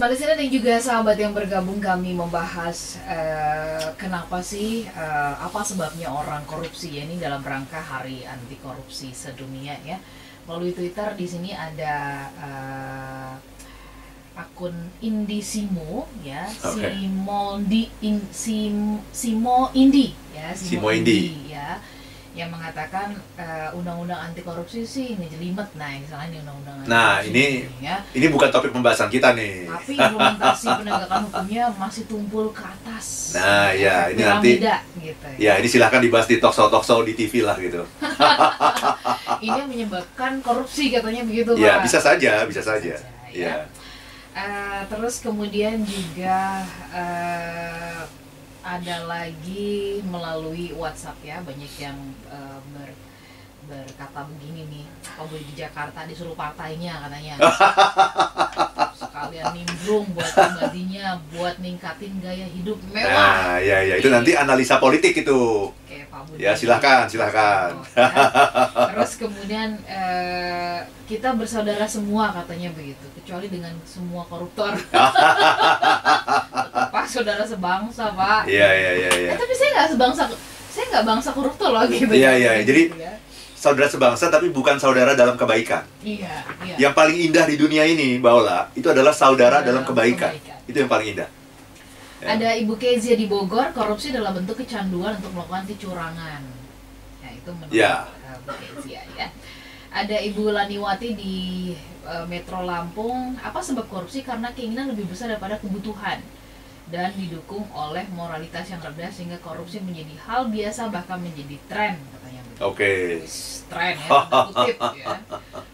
Sobat listener dan juga sahabat yang bergabung kami membahas eh, kenapa sih eh, apa sebabnya orang korupsi ya ini dalam rangka Hari Anti Korupsi Sedunia ya. Melalui Twitter di sini ada eh, akun Indisimo ya, Oke. Simoldi in, Sim, Simo Indi ya, Simo Indi. ya yang mengatakan eh, undang-undang anti korupsi sih ngejelimet nah yang salah ini undang-undang anti Nah, korupsi ini- ya Ini bukan topik pembahasan kita nih. tapi implementasi penegakan hukumnya masih tumpul ke atas. Nah, ya, ini nanti- Piramida, gitu. Ya, ini silahkan dibahas di talk show talk show di TV lah gitu. Ini yang menyebabkan korupsi katanya begitu, Ya, Pak. bisa saja, bisa saja. ya. Ya. Eh, terus kemudian juga eh, ada lagi melalui WhatsApp ya banyak yang eh, ber berkata begini nih kalau di Jakarta disuruh partainya katanya sekalian nimbrung buat pribadinya buat ningkatin gaya hidup mewah Nah, ya ya itu nanti analisa politik itu. Kayak Pak Budi. Ya, silakan, silakan. Ya. Terus kemudian eh, kita bersaudara semua katanya begitu, kecuali dengan semua koruptor. Saudara sebangsa Pak. Iya, iya, iya, iya. Eh, tapi saya nggak sebangsa, saya nggak bangsa koruptor loh gitu. Iya, iya, jadi- Gitu ya. Saudara sebangsa tapi bukan saudara dalam kebaikan. Iya, iya. Yang paling indah di dunia ini, Mbak Ola, itu adalah saudara dalam Dalam kebaikan. kebaikan. Itu yang paling indah. Ya. Ada Ibu Kezia di Bogor, korupsi dalam bentuk kecanduan untuk melakukan kecurangan. Ya, itu menurut Ya. uh, Bu Kezia ya. Ada Ibu Laniwati di uh, Metro Lampung, apa sebab korupsi? Karena keinginan lebih besar daripada kebutuhan dan didukung oleh moralitas yang rendah sehingga korupsi menjadi hal biasa bahkan menjadi tren katanya begitu. Oke. Wis, tren ya, kutip ya.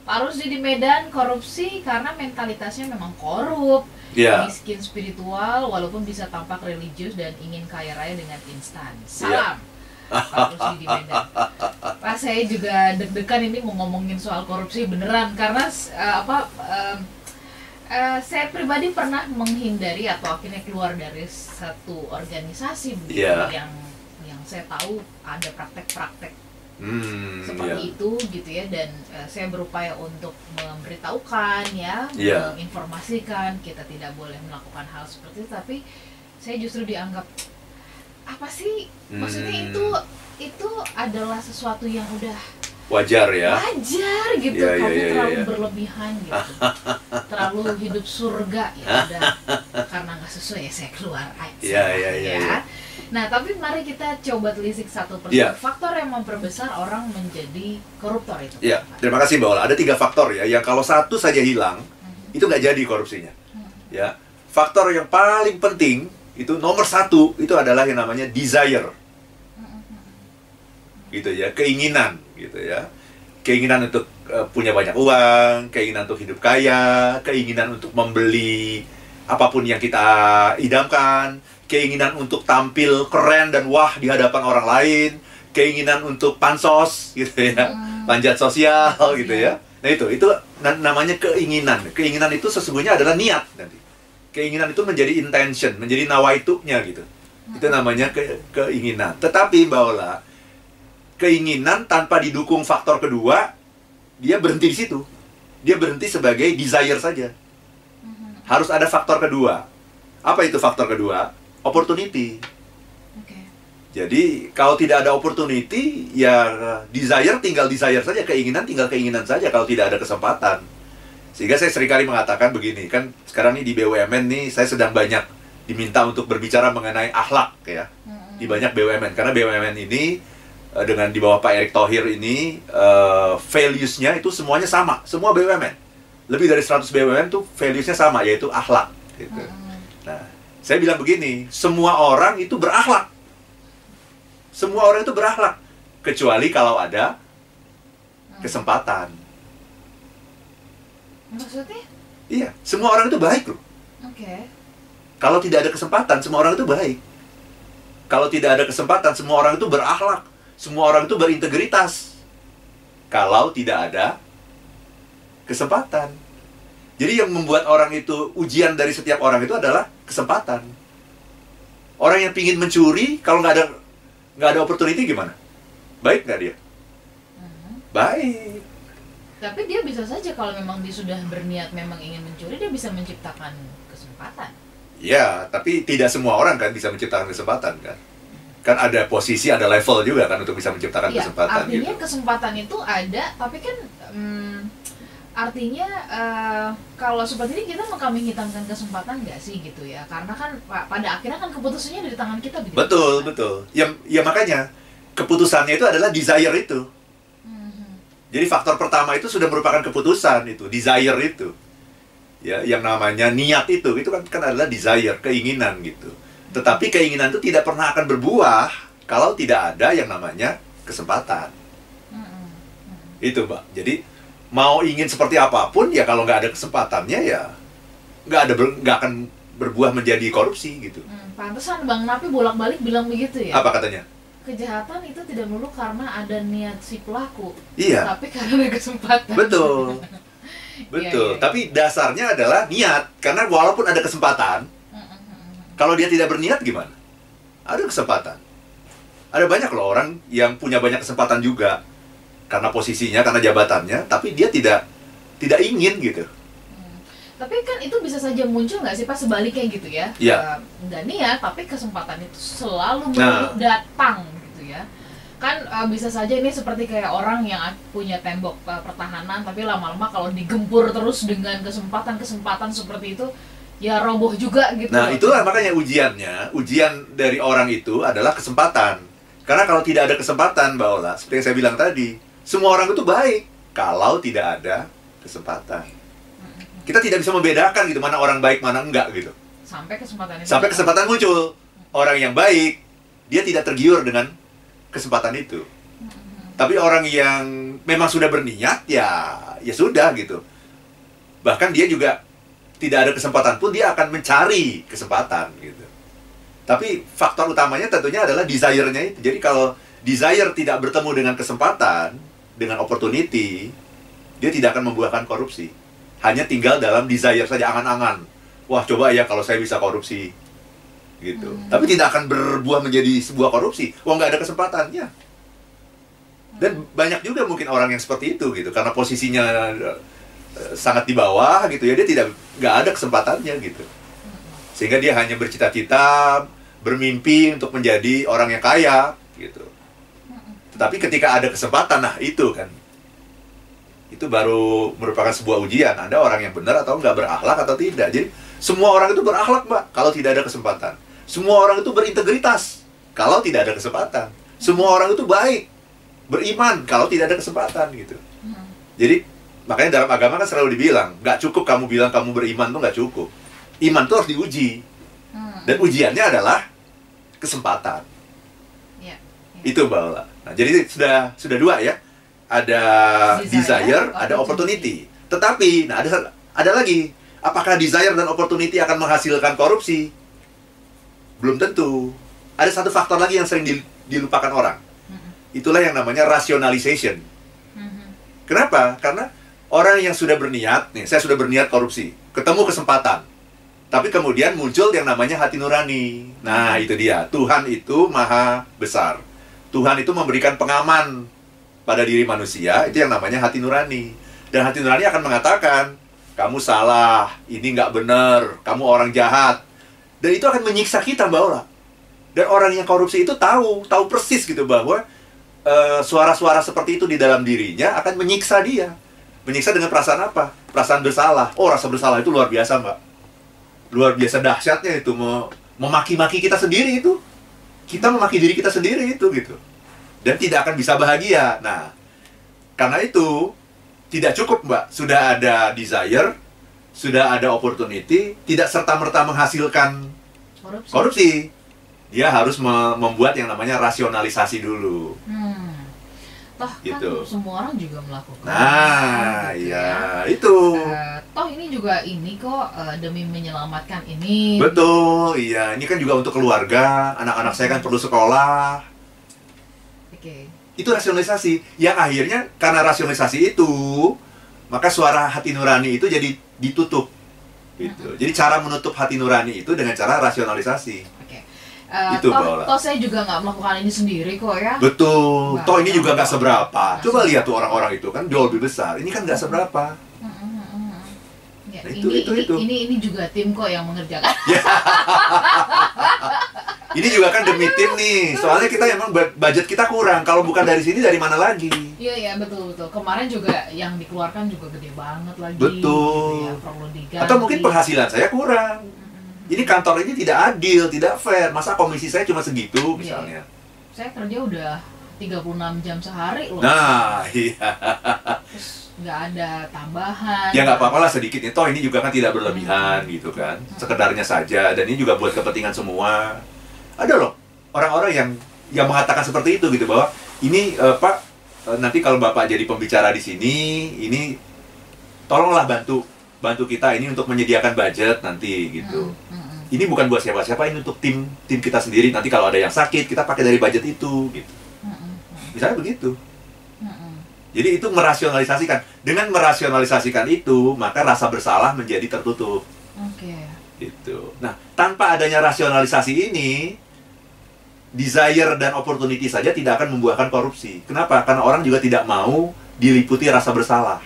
Pak Rusdi di Medan korupsi karena mentalitasnya memang korup Ya. miskin spiritual walaupun bisa tampak religius dan ingin kaya raya dengan instan. Iya. Salam. Pak Rusdi di Medan. Pak saya juga deg-degan ini mau ngomongin soal korupsi beneran karena eh, apa em, eh, saya pribadi pernah menghindari atau akhirnya keluar dari satu organisasi begitu Iya. yang yang saya tahu ada praktek-praktek Hmm, seperti ya. itu gitu ya dan eh, saya berupaya untuk memberitahukan ya Iya. menginformasikan kita tidak boleh melakukan hal seperti itu tapi saya justru dianggap apa sih maksudnya Hmm. itu itu adalah sesuatu yang udah Wajar ya. wajar gitu Iya, iya, kamu iya, terlalu iya. berlebihan gitu terlalu hidup surga ya udah karena nggak sesuai ya saya keluar aja Iya, iya, iya, ya. iya. Nah, tapi mari kita coba telisik satu persatu Iya. faktor yang memperbesar orang menjadi koruptor itu. Ya, terima kasih Mbak Ola. Ada tiga faktor ya, yang kalau satu saja hilang, Mhm. itu nggak jadi korupsinya. Hmm. Ya, faktor yang paling penting itu nomor satu itu adalah yang namanya desire, gitu ya, keinginan, gitu ya, keinginan untuk eh, punya banyak uang, keinginan untuk hidup kaya, keinginan untuk membeli apa pun yang kita idamkan, keinginan untuk tampil keren dan wah di hadapan orang lain, keinginan untuk pansos, gitu ya, Hmm. panjat sosial, Sosial. gitu ya. Nah itu, itu na- namanya keinginan. Keinginan itu sesungguhnya adalah niat nanti. Keinginan itu menjadi intention, menjadi nawaitunya gitu. Itu namanya ke- keinginan. Tetapi Ola, keinginan tanpa didukung faktor kedua, dia berhenti di situ. Dia berhenti sebagai desire saja. Mhm. Harus ada faktor kedua. Apa itu faktor kedua? Opportunity. Jadi kalau tidak ada opportunity, ya desire tinggal desire saja, keinginan tinggal keinginan saja kalau tidak ada kesempatan. Sehingga saya sering kali mengatakan begini, kan sekarang ini di BUMN nih saya sedang banyak diminta untuk berbicara mengenai akhlak ya di banyak BUMN karena BUMN ini dengan di bawah Pak Erick Thohir ini eh, values-nya itu semuanya sama, semua BUMN. Lebih dari 100 BUMN tuh values-nya sama yaitu akhlak gitu. Mhm. Nah, saya bilang begini, semua orang itu berakhlak. Semua orang itu berakhlak kecuali kalau ada Mhm. kesempatan. Maksudnya? Iya, semua orang itu baik loh. Oke. Kalau tidak ada kesempatan, semua orang itu baik. Kalau tidak ada kesempatan, semua orang itu berakhlak. Semua orang itu berintegritas. Kalau tidak ada kesempatan. Jadi yang membuat orang itu ujian dari setiap orang itu adalah kesempatan. Orang yang pingin mencuri, kalau nggak ada nggak ada opportunity gimana? Baik nggak dia? Mhm. Baik. Tapi dia bisa saja kalau memang dia sudah berniat memang ingin mencuri, dia bisa menciptakan kesempatan. Ya, tapi tidak semua orang kan bisa menciptakan kesempatan kan. Kan ada posisi, ada level juga kan untuk bisa menciptakan Iya, kesempatan artinya gitu. kesempatan itu ada, tapi kan hmm, artinya eh, kalau seperti ini kita kami hitamkan kesempatan nggak sih gitu ya? Karena kan pa- pada akhirnya kan keputusannya dari tangan kita begitu. Betul, betul. Ya, ya makanya keputusannya itu adalah desire itu. Mhm. Jadi faktor pertama itu sudah merupakan keputusan itu, desire itu. Ya, yang namanya niat itu, itu kan kan adalah desire, keinginan gitu. Tetapi keinginan itu tidak pernah akan berbuah kalau tidak ada yang namanya kesempatan. Itu, Mbak. Jadi mau ingin seperti apa pun ya kalau nggak ada kesempatannya ya nggak ada nggak akan berbuah menjadi korupsi gitu. Hmm, pantesan Bang Napi bolak-balik bilang begitu ya. Apa katanya? Kejahatan itu tidak melulu karena ada niat si pelaku, Iya, tapi karena ada kesempatan. betul. Betul. Iya, iya. Tapi dasarnya adalah niat. Karena walaupun ada kesempatan. Kalau dia tidak berniat gimana? Ada kesempatan. Ada banyak loh orang yang punya banyak kesempatan juga karena posisinya, karena jabatannya, tapi dia tidak tidak ingin gitu. Hmm. Tapi kan itu bisa saja muncul nggak sih pas sebaliknya gitu ya? Iya. Eh, nggak niat, tapi kesempatan itu selalu Nah. datang gitu ya. Kan eh, bisa saja ini seperti kayak orang yang punya tembok eh, pertahanan, tapi lama-lama kalau digempur terus dengan kesempatan-kesempatan seperti itu, ya roboh juga gitu. Nah, itulah makanya ujiannya, ujian dari orang itu adalah kesempatan. Karena kalau tidak ada kesempatan, Mbak Ola, seperti yang saya bilang tadi, semua orang itu baik kalau tidak ada kesempatan. Kita tidak bisa membedakan gitu mana orang baik mana enggak gitu. sampai kesempatan itu Sampai kesempatan muncul. Orang yang baik, dia tidak tergiur dengan kesempatan itu. Tapi orang yang memang sudah berniat, ya ya sudah gitu. Bahkan dia juga tidak ada kesempatan pun dia akan mencari kesempatan gitu. Tapi faktor utamanya tentunya adalah desire-nya itu. Jadi kalau desire tidak bertemu dengan kesempatan, dengan opportunity, dia tidak akan membuahkan korupsi. Hanya tinggal dalam desire saja angan-angan. Wah, coba ya kalau saya bisa korupsi. Gitu. Hmm. Tapi tidak akan berbuah menjadi sebuah korupsi. Wah, nggak ada kesempatannya. Dan banyak juga mungkin orang yang seperti itu gitu karena posisinya sangat di bawah gitu ya dia tidak nggak ada kesempatannya gitu. Sehingga dia hanya bercita-cita bermimpi untuk menjadi orang yang kaya gitu. Tetapi ketika ada kesempatan nah itu kan. Itu baru merupakan sebuah ujian. Anda orang yang benar atau nggak berakhlak atau tidak. Jadi semua orang itu berakhlak mbak kalau tidak ada kesempatan. Semua orang itu berintegritas kalau tidak ada kesempatan. Semua orang itu baik beriman kalau tidak ada kesempatan gitu. Jadi makanya dalam agama kan selalu dibilang nggak cukup kamu bilang kamu beriman tuh nggak cukup iman tuh harus diuji Hmm. dan ujiannya adalah kesempatan Ya, ya. itu Ola. Nah, jadi sudah sudah dua ya ada Desire, desire, ada opportunity tetapi nah ada ada lagi apakah desire dan opportunity akan menghasilkan korupsi belum tentu ada satu faktor lagi yang sering dil- dilupakan orang Mhm. itulah yang namanya rationalization Mhm. Kenapa? Karena orang yang sudah berniat, nih, saya sudah berniat korupsi, ketemu kesempatan. Tapi kemudian muncul yang namanya hati nurani. Nah, itu dia. Tuhan itu maha besar. Tuhan itu memberikan pengaman pada diri manusia, itu yang namanya hati nurani. Dan hati nurani akan mengatakan, kamu salah, ini nggak benar, kamu orang jahat. Dan itu akan menyiksa kita, Mbak Ola. Dan orang yang korupsi itu tahu, tahu persis gitu bahwa eh, suara-suara seperti itu di dalam dirinya akan menyiksa dia. Menyiksa dengan perasaan apa? Perasaan bersalah. Oh, rasa bersalah itu luar biasa, Mbak. Luar biasa dahsyatnya itu me- memaki-maki kita sendiri itu. Kita memaki diri kita sendiri itu gitu. Dan tidak akan bisa bahagia. Nah, karena itu tidak cukup, Mbak. Sudah ada desire, sudah ada opportunity, tidak serta-merta menghasilkan korupsi. korupsi. Dia harus me- membuat yang namanya rasionalisasi dulu. Hmm. Toh Gitu. kan semua orang juga melakukan. Nah, gitu ya itu. Eh, toh ini juga ini kok eh, demi menyelamatkan ini. Betul, iya. Ini kan juga untuk keluarga. Anak-anak saya kan perlu sekolah. Oke. Itu rasionalisasi. Yang akhirnya karena rasionalisasi itu, maka suara hati nurani itu jadi ditutup. Gitu. Jadi cara menutup hati nurani itu dengan cara rasionalisasi. Eh, Itu, toh, toh saya juga nggak melakukan ini sendiri kok ya. Betul. Nggak, Toh ini juga nggak. seberapa. Coba seberapa. lihat tuh orang-orang itu kan jauh lebih besar. Ini kan nggak seberapa. Mm, mm, mm, mm. Ya, Nah, itu, ini, itu, ini, itu. ini ini juga tim kok yang mengerjakan. Ini juga kan demi tim nih. Soalnya kita emang budget kita kurang. Kalau bukan dari sini dari mana lagi? Iya iya betul betul. Kemarin juga yang dikeluarkan juga gede banget lagi. Betul. Gitu ya, perlu diganti. Atau mungkin penghasilan saya kurang. Ini kantor ini tidak adil, tidak fair. Masa komisi saya cuma segitu misalnya? Saya kerja udah 36 jam sehari loh. Nah, iya. Terus nggak ada tambahan. Ya nggak apa-apa lah sedikit. Toh ini juga kan tidak berlebihan gitu kan. Sekedarnya saja. Dan ini juga buat kepentingan semua. Ada loh orang-orang yang yang mengatakan seperti itu gitu bahwa ini eh, Pak eh, nanti kalau Bapak jadi pembicara di sini, ini tolonglah bantu bantu kita ini untuk menyediakan budget nanti gitu. Mm, mm, mm. Ini bukan buat siapa-siapa, ini untuk tim tim kita sendiri. Nanti kalau ada yang sakit, kita pakai dari budget itu gitu. Mm, mm, mm, Misalnya begitu. Jadi itu merasionalisasikan. Dengan merasionalisasikan itu, maka rasa bersalah menjadi tertutup. Oke. Gitu. Nah, tanpa adanya rasionalisasi ini, desire dan opportunity saja tidak akan membuahkan korupsi. Kenapa? Karena orang juga tidak mau diliputi rasa bersalah.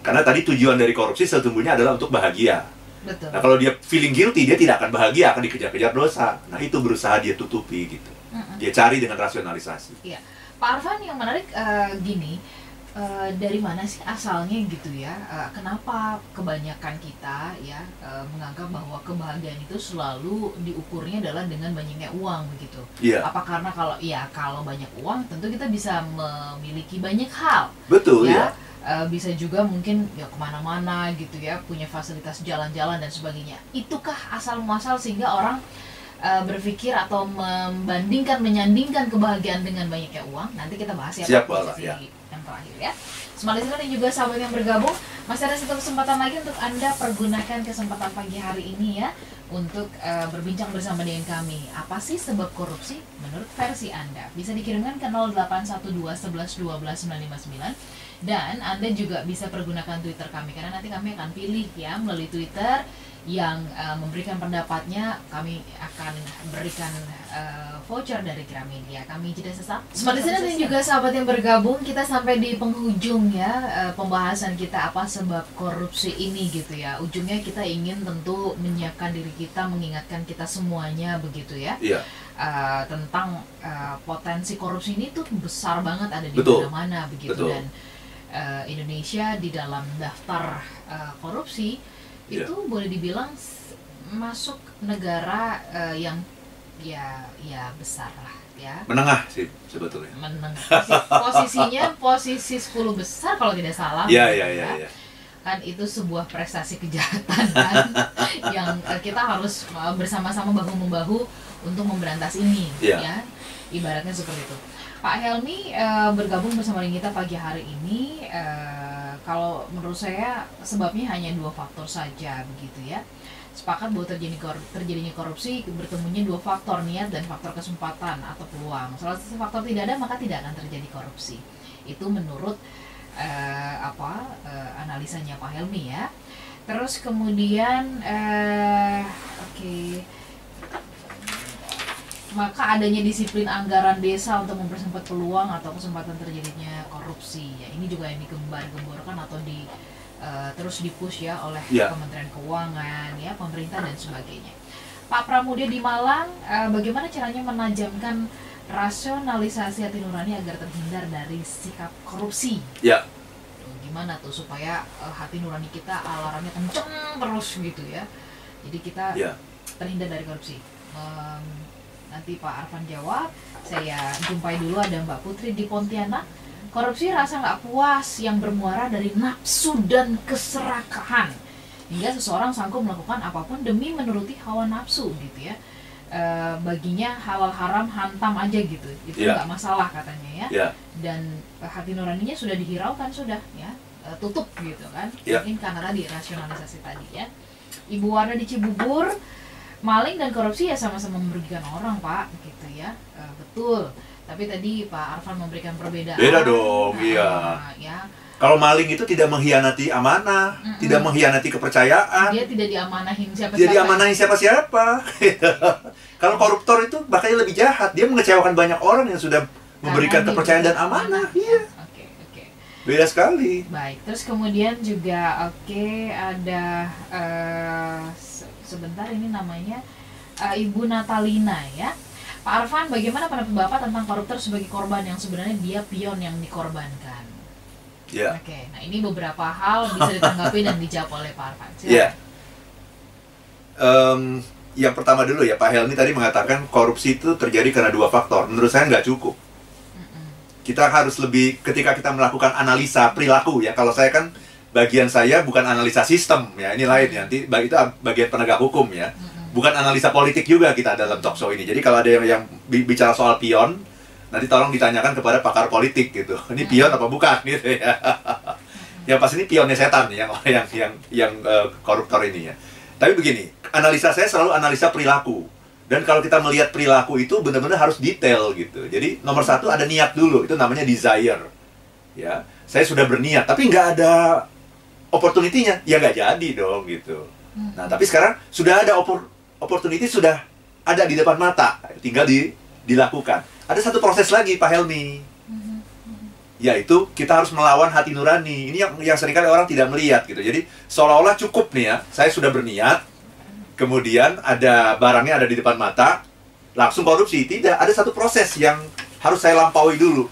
Karena tadi tujuan dari korupsi sesungguhnya adalah untuk bahagia. Betul. Nah, kalau dia feeling guilty, dia tidak akan bahagia, akan dikejar-kejar dosa. Nah, itu berusaha dia tutupi gitu. Mm, mm. Dia cari dengan rasionalisasi. Pak Arfan yang menarik eh, gini, eh, dari mana sih asalnya gitu ya? Eh, kenapa kebanyakan kita ya eh, menganggap bahwa kebahagiaan itu selalu diukurnya adalah dengan banyaknya uang begitu? Iya, Apa karena kalau ya kalau banyak uang tentu kita bisa memiliki banyak hal betul ya. ya. Eh, bisa juga mungkin ya ke mana-mana gitu ya punya fasilitas jalan-jalan dan sebagainya. Itukah asal muasal sehingga orang eh, berpikir atau membandingkan menyandingkan kebahagiaan dengan banyaknya uang? Nanti kita bahas ya Siap, Pak, posisi ya. yang terakhir ya. Smart listener dan juga sahabat yang bergabung masih ada satu kesempatan lagi untuk anda pergunakan kesempatan pagi hari ini ya untuk eh, berbincang bersama dengan kami. Apa sih sebab korupsi menurut versi anda? Bisa dikirimkan ke 0812 11 12 959 dan Anda juga bisa pergunakan Twitter kami karena nanti kami akan pilih ya melalui Twitter yang eh, memberikan pendapatnya kami akan berikan eh, voucher dari Gramedia. Kami jeda sesaat. Smart listener dan juga sahabat yang bergabung, kita sampai di penghujung ya eh, pembahasan kita apa sebab korupsi ini gitu ya. Ujungnya kita ingin tentu menyiapkan diri kita, mengingatkan kita semuanya begitu ya Iya, uh, tentang uh, potensi korupsi ini tuh besar banget ada di mana-mana begitu Betul. dan uh, Indonesia di dalam daftar uh, korupsi Iya. itu boleh dibilang masuk negara uh, yang ya ya besar lah ya menengah sih sebetulnya. meneng posi- posisinya posisi 10 besar kalau tidak salah Iya, gitu iya, ya iya, iya. kan itu sebuah prestasi kejahatan kan yang kita harus bersama-sama bahu membahu untuk memberantas ini Iya. ya ibaratnya seperti itu Pak Helmi eh, bergabung bersama kita pagi hari ini. Eh, kalau menurut saya sebabnya hanya dua faktor saja begitu ya. Sepakat bahwa terjadi kor- terjadinya korupsi bertemunya dua faktor niat dan faktor kesempatan atau peluang. Salah satu faktor tidak ada maka tidak akan terjadi korupsi. Itu menurut eh, apa eh, analisanya Pak Helmi ya. Terus kemudian eh, oke maka adanya disiplin anggaran desa untuk mempersempit peluang atau kesempatan terjadinya korupsi. Ya ini juga yang digembar-gemborkan atau di eh, terus dipush ya oleh Ya. Kementerian Keuangan ya pemerintah dan sebagainya. Pak Pramudia di Malang eh, bagaimana caranya menajamkan rasionalisasi hati nurani agar terhindar dari sikap korupsi? Ya, Tuh, gimana tuh supaya eh, hati nurani kita alarmnya kenceng terus gitu ya? Jadi kita ya. terhindar dari korupsi nanti Pak Arfan jawab saya jumpai dulu ada Mbak Putri di Pontianak. Korupsi rasa nggak puas yang bermuara dari nafsu dan keserakahan. Hingga seseorang sanggup melakukan apa pun demi menuruti hawa nafsu gitu ya. Eh, baginya halal haram hantam aja gitu. Itu Iya. nggak masalah katanya ya. Ya, dan hati nuraninya sudah dihiraukan sudah ya. Eh, tutup gitu kan. Ya. mungkin karena tadi rasionalisasi tadi ya. Ibu Warna di Cibubur maling dan korupsi ya sama-sama merugikan orang pak gitu ya Eh, betul Tapi tadi Pak Arfan memberikan perbedaan. Beda dong, Nah, iya. Ya, Kalau maling itu tidak mengkhianati amanah, Mm-mm. tidak mengkhianati kepercayaan, dia tidak diamanahin siapa-siapa. tidak diamanahi siapa-siapa. Kalau koruptor itu bahkan lebih jahat, dia mengecewakan banyak orang yang sudah memberikan Karena kepercayaan dan amanah. ya. Iya, Oke, oke. beda sekali. Baik, terus kemudian juga oke ada eh, se- sebentar ini namanya eh, Ibu Natalina ya. Pak Arfan, bagaimana pendapat Bapak tentang koruptor sebagai korban yang sebenarnya dia pion yang dikorbankan? Ya. Oke, nah ini beberapa hal bisa ditanggapi dan dijawab oleh Pak Arfan. Iya. Em, yang pertama dulu ya, Pak Helmi tadi mengatakan korupsi itu terjadi karena dua faktor. Menurut saya nggak cukup. Kita harus lebih ketika kita melakukan analisa perilaku ya. Kalau saya kan bagian saya bukan analisa sistem ya, ini lain ya. Nanti itu bagian penegak hukum ya. Mm-mm. Bukan analisa politik juga kita dalam talk show ini. Jadi kalau ada yang, yang bi- bicara soal pion, nanti tolong ditanyakan kepada pakar politik gitu. Ini pion apa bukan gitu ya. yang pasti ini pionnya setan nih, yang yang yang yang eh, koruptor ini ya. Tapi begini, analisa saya selalu analisa perilaku. Dan kalau kita melihat perilaku itu benar-benar harus detail gitu. Jadi nomor satu ada niat dulu, itu namanya desire. Ya, saya sudah berniat, tapi nggak ada opportunity-nya, ya nggak jadi dong gitu. Nah, tapi sekarang sudah ada oppor- opportunity sudah ada di depan mata, tinggal di, dilakukan. Ada satu proses lagi, Pak Helmi Mhm. yaitu kita harus melawan hati nurani. Ini yang yang sering kali orang tidak melihat gitu. Jadi seolah-olah cukup nih ya, saya sudah berniat, kemudian ada barangnya ada di depan mata, langsung korupsi. Tidak, ada satu proses yang harus saya lampaui dulu.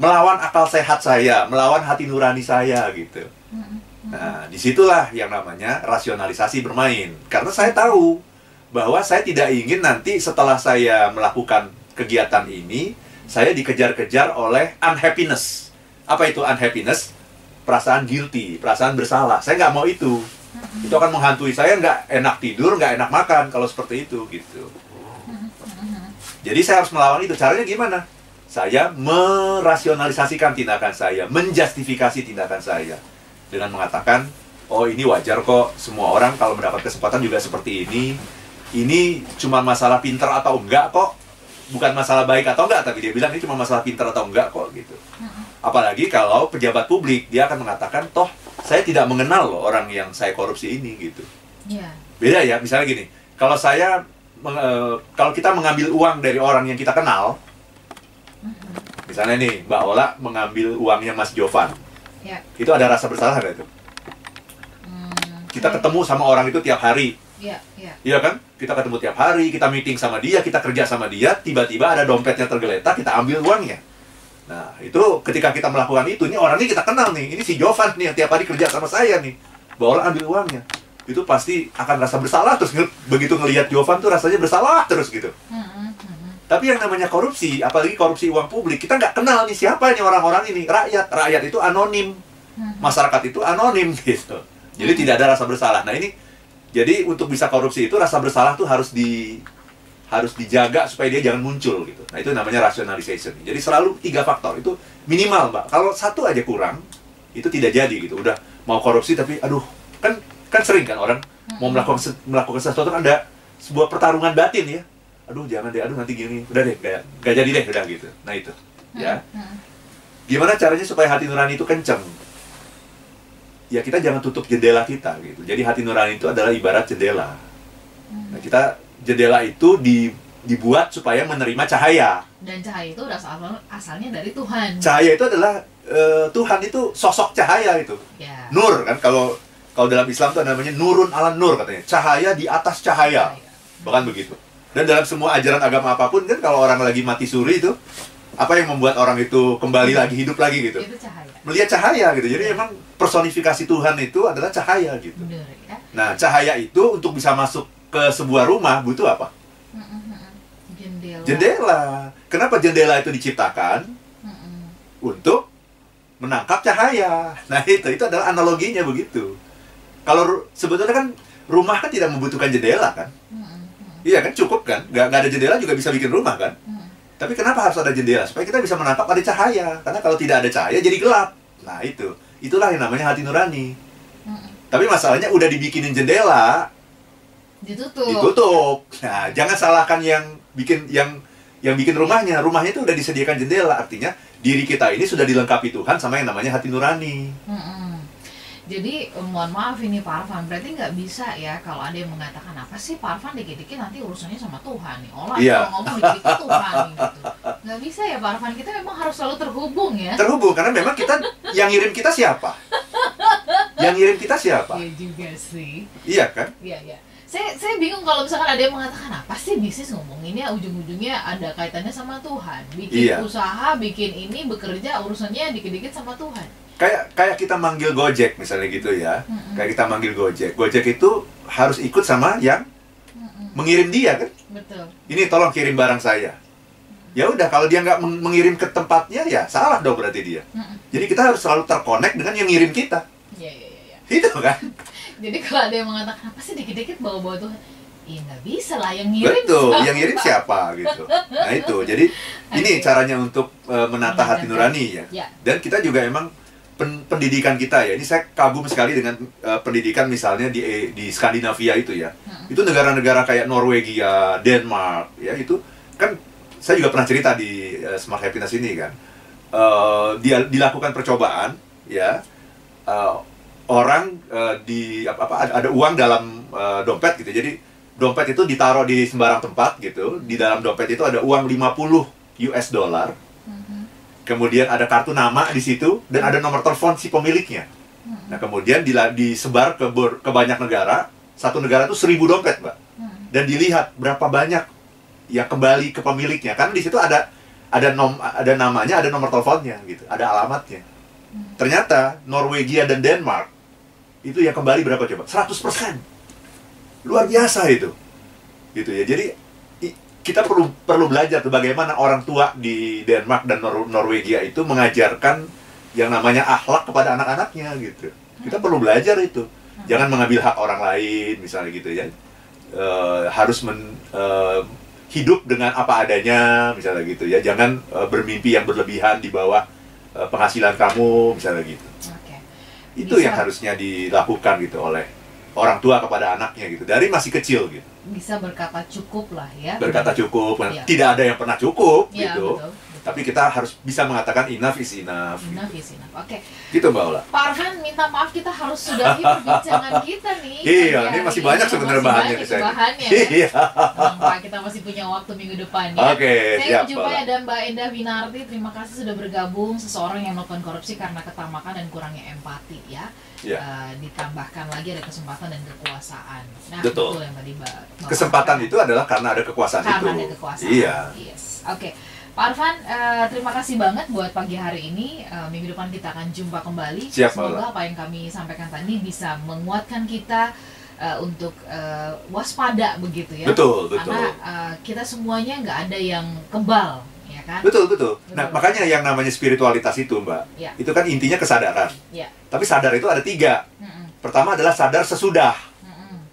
Melawan akal sehat saya, melawan hati nurani saya gitu. Mhm. Nah, di situlah yang namanya rasionalisasi bermain. Karena saya tahu bahwa saya tidak ingin nanti setelah saya melakukan kegiatan ini, saya dikejar-kejar oleh unhappiness. Apa itu unhappiness? Perasaan guilty, perasaan bersalah. Saya nggak mau itu. Itu akan menghantui saya nggak enak tidur, nggak enak makan kalau seperti itu gitu. Jadi saya harus melawan itu. Caranya gimana? Saya merasionalisasikan tindakan saya, menjustifikasi tindakan saya dengan mengatakan, oh ini wajar kok. Semua orang kalau mendapat kesempatan juga seperti ini. Ini cuma masalah pinter atau enggak kok. Bukan masalah baik atau enggak, tapi dia bilang ini cuma masalah pinter atau enggak kok gitu. Apalagi kalau pejabat publik dia akan mengatakan, toh saya tidak mengenal loh orang yang saya korupsi ini gitu. Iya. Beda ya, misalnya gini, kalau saya eh, kalau kita mengambil uang dari orang yang kita kenal, misalnya nih Mbak Ola mengambil uangnya Mas Jovan, Ya. itu ada rasa bersalah nggak itu? Hmm, Kita oke. ketemu sama orang itu tiap hari, Iya, iya. iya kan? Kita ketemu tiap hari, kita meeting sama dia, kita kerja sama dia, tiba-tiba ada dompetnya tergeletak, kita ambil uangnya. Nah, itu ketika kita melakukan itu, ini orangnya kita kenal nih, ini si Jovan nih yang tiap hari kerja sama saya nih. Ola ambil uangnya. Itu pasti akan rasa bersalah terus begitu ngelihat Jovan tuh rasanya bersalah terus gitu. Mhm, mhm. Tapi yang namanya korupsi, apalagi korupsi uang publik, kita nggak kenal nih siapa ini orang-orang ini. Rakyat, rakyat itu anonim, Mhm. masyarakat itu anonim gitu. Jadi tidak ada rasa bersalah. Nah ini, jadi untuk bisa korupsi itu rasa bersalah tuh harus di harus dijaga supaya dia jangan muncul gitu. Nah itu namanya rationalization. Jadi selalu tiga faktor itu minimal mbak. Kalau satu aja kurang, itu tidak jadi gitu. Udah mau korupsi tapi aduh kan kan sering kan orang mau melakukan melakukan sesuatu kan ada sebuah pertarungan batin ya. Aduh jangan deh, aduh nanti gini, udah deh, gak, gak jadi deh, udah gitu. Nah itu, ya. Mhm. Gimana caranya supaya hati nurani itu kenceng? Ya kita jangan tutup jendela kita gitu. Jadi hati nurani itu adalah ibarat jendela. Nah kita jendela itu di, dibuat supaya menerima cahaya. Dan cahaya itu asal asalnya dari Tuhan. Cahaya itu adalah eh, Tuhan itu sosok cahaya itu. ya. Nur kan kalau kalau dalam Islam itu namanya nurun ala nur katanya. Cahaya di atas cahaya. Bahkan begitu. Dan dalam semua ajaran agama apa pun kan kalau orang lagi mati suri itu apa yang membuat orang itu kembali lagi hidup lagi gitu. Itu cahaya. Melihat cahaya gitu. Jadi memang personifikasi Tuhan itu adalah cahaya gitu. Benar ya. Nah, cahaya itu untuk bisa masuk ke sebuah rumah butuh apa? Jendela. Jendela. Kenapa jendela itu diciptakan? Untuk menangkap cahaya. Nah, itu itu adalah analoginya begitu. Kalau sebetulnya kan rumah kan tidak membutuhkan jendela kan? Mhm. Iya kan cukup kan? Nggak, nggak ada jendela juga bisa bikin rumah kan? Mhm. Tapi kenapa harus ada jendela? Supaya kita bisa menangkap ada cahaya. Karena kalau tidak ada cahaya jadi gelap. Nah itu, itulah yang namanya hati nurani. Mhm. Tapi masalahnya udah dibikinin jendela, Ditutup. ditutup. Nah jangan salahkan yang bikin yang yang bikin rumahnya. Rumahnya itu udah disediakan jendela, artinya diri kita ini sudah dilengkapi Tuhan sama yang namanya hati nurani. Mm-mm. Jadi eh, mohon maaf ini Pak Arfan, berarti nggak bisa ya kalau ada yang mengatakan apa sih Pak Arfan dikit-dikit nanti urusannya sama Tuhan nih. Olah Iya. kalau ngomong dikit-dikit Tuhan gitu. Nggak bisa ya Pak Arfan, kita memang harus selalu terhubung ya. Terhubung karena memang kita yang ngirim kita siapa? Yang ngirim kita siapa? Iya juga sih. Iya kan? Iya, iya. Saya saya bingung kalau misalkan ada yang mengatakan apa sih bisnis ngomonginnya ujung-ujungnya ada kaitannya sama Tuhan. Bikin Iya. usaha, bikin ini bekerja urusannya dikit-dikit sama Tuhan. Kayak kayak kita manggil Gojek misalnya gitu ya. Mm-mm. Kayak kita manggil Gojek. Gojek itu harus ikut sama yang Mm-mm. mengirim dia kan? Betul. Ini tolong kirim barang saya. Ya udah kalau dia nggak meng- mengirim ke tempatnya ya salah dong berarti dia. Mm-mm. Jadi kita harus selalu terkonek dengan yang ngirim kita. Iya, iya, iya. iya. Itu kan? Jadi kalau ada yang mengatakan apa sih dikit-dikit bawa-bawa Tuhan, iya nggak bisa lah yang ngirim. Betul, siapa? yang ngirim siapa gitu. Nah itu, jadi ini caranya untuk uh, menata hati nurani ya. Ya. Dan kita juga emang pen- pendidikan kita ya. Ini saya kagum sekali dengan uh, pendidikan misalnya di di Skandinavia itu ya. Mm-mm. Itu negara-negara kayak Norwegia, Denmark ya itu kan saya juga pernah cerita di uh, Smart Happiness ini kan. Uh, dia dilakukan percobaan ya. Uh, orang uh, di apa, apa ada, ada uang dalam uh, dompet gitu. Jadi dompet itu ditaruh di sembarang tempat gitu. Di dalam dompet itu ada uang 50 US dollar. Kemudian ada kartu nama di situ dan ada nomor telepon si pemiliknya. Nah, kemudian disebar ke ber- ke banyak negara. Satu negara itu seribu dompet, Mbak. Mhm. Dan dilihat berapa banyak yang kembali ke pemiliknya. Karena di situ ada ada nom ada namanya, ada nomor teleponnya gitu, ada alamatnya. Hmm. Ternyata Norwegia dan Denmark itu yang kembali berapa coba? 100%. Luar biasa itu. Gitu ya. Jadi kita perlu perlu belajar tuh bagaimana orang tua di Denmark dan Nor- Norwegia itu mengajarkan yang namanya akhlak kepada anak-anaknya gitu. Kita perlu belajar itu. Jangan mengambil hak orang lain misalnya gitu ya. Eh, harus men, eh, hidup dengan apa adanya misalnya gitu ya. Jangan eh, bermimpi yang berlebihan di bawah eh, penghasilan kamu misalnya gitu. Oke. Itu Bisa. yang harusnya dilakukan gitu oleh orang tua kepada anaknya gitu. Dari masih kecil gitu. Bisa berkata cukup lah ya. Berkata cukup. Iya. Tidak ada yang pernah cukup Iya, gitu. betul. Betul. Tapi kita harus bisa mengatakan enough is enough. Enough is enough. Oke. Gitu Mbak Ola. Pak Arfan minta maaf kita harus sudahi perbincangan kita nih. Iya, ini hari masih banyak sebenarnya bahannya di saya. bahannya ya. Iya. Pak, kita masih punya waktu minggu depan ya. Oke, Saya siap, jumpa Mbak. ada Mbak Endah Winarti. Terima kasih sudah bergabung. Seseorang yang melakukan korupsi karena ketamakan dan kurangnya empati ya. Iya. Eh, ditambahkan lagi ada kesempatan dan kekuasaan. Nah, Betul. yang tadi Mbak. Mbak Kesempatan katakan. itu adalah karena ada kekuasaan karena itu. ada kekuasaan. Iya. Yes. Oke. Pak Arfan, eh, terima kasih banget buat pagi hari ini. Eh, minggu depan kita akan jumpa kembali. Siap, Semoga Paula. apa yang kami sampaikan tadi bisa menguatkan kita eh, untuk eh, waspada begitu ya. Betul, betul. Karena eh, kita semuanya nggak ada yang kebal, ya kan? Betul, betul. Nah, Betul. makanya yang namanya spiritualitas itu, Mbak. Ya. Itu kan intinya kesadaran. Ya. Tapi sadar itu ada tiga. Mm-mm, Pertama adalah sadar sesudah. mm-mm,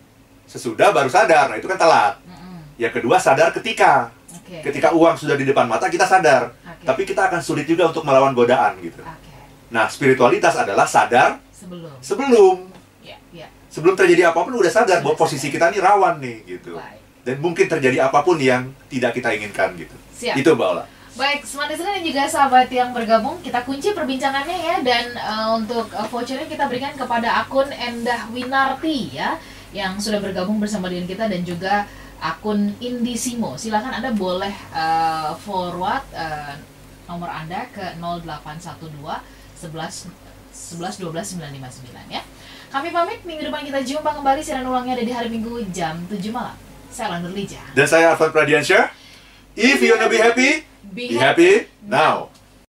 Sesudah baru sadar. Nah, itu kan telat. mm-mm. Yang kedua sadar ketika. Oke. Ketika uang sudah di depan mata kita sadar. Oke. Tapi kita akan sulit juga untuk melawan godaan gitu. Oke. Nah, spiritualitas adalah sadar Sebelum. sebelum. Ya, ya. Sebelum terjadi apa pun udah sadar bahwa posisi kita ini rawan nih gitu. Baik. Dan mungkin terjadi apa pun yang tidak kita inginkan gitu. Siap. Itu Mbak Ola. Baik, Smart Listener dan juga sahabat yang bergabung, kita kunci perbincangannya ya dan eh, untuk eh, vouchernya kita berikan kepada akun Endah Winarti ya yang sudah bergabung bersama dengan kita dan juga akun Indisimo. Silakan Anda boleh eh, forward eh, nomor Anda ke 0812 11 11 12 959 ya. Kami pamit minggu depan kita jumpa kembali siaran ulangnya ada di hari Minggu jam 7 malam. Saya Landur Lija. Dan saya Arfan Pradiansyah. If you wanna be happy, Be be happy now.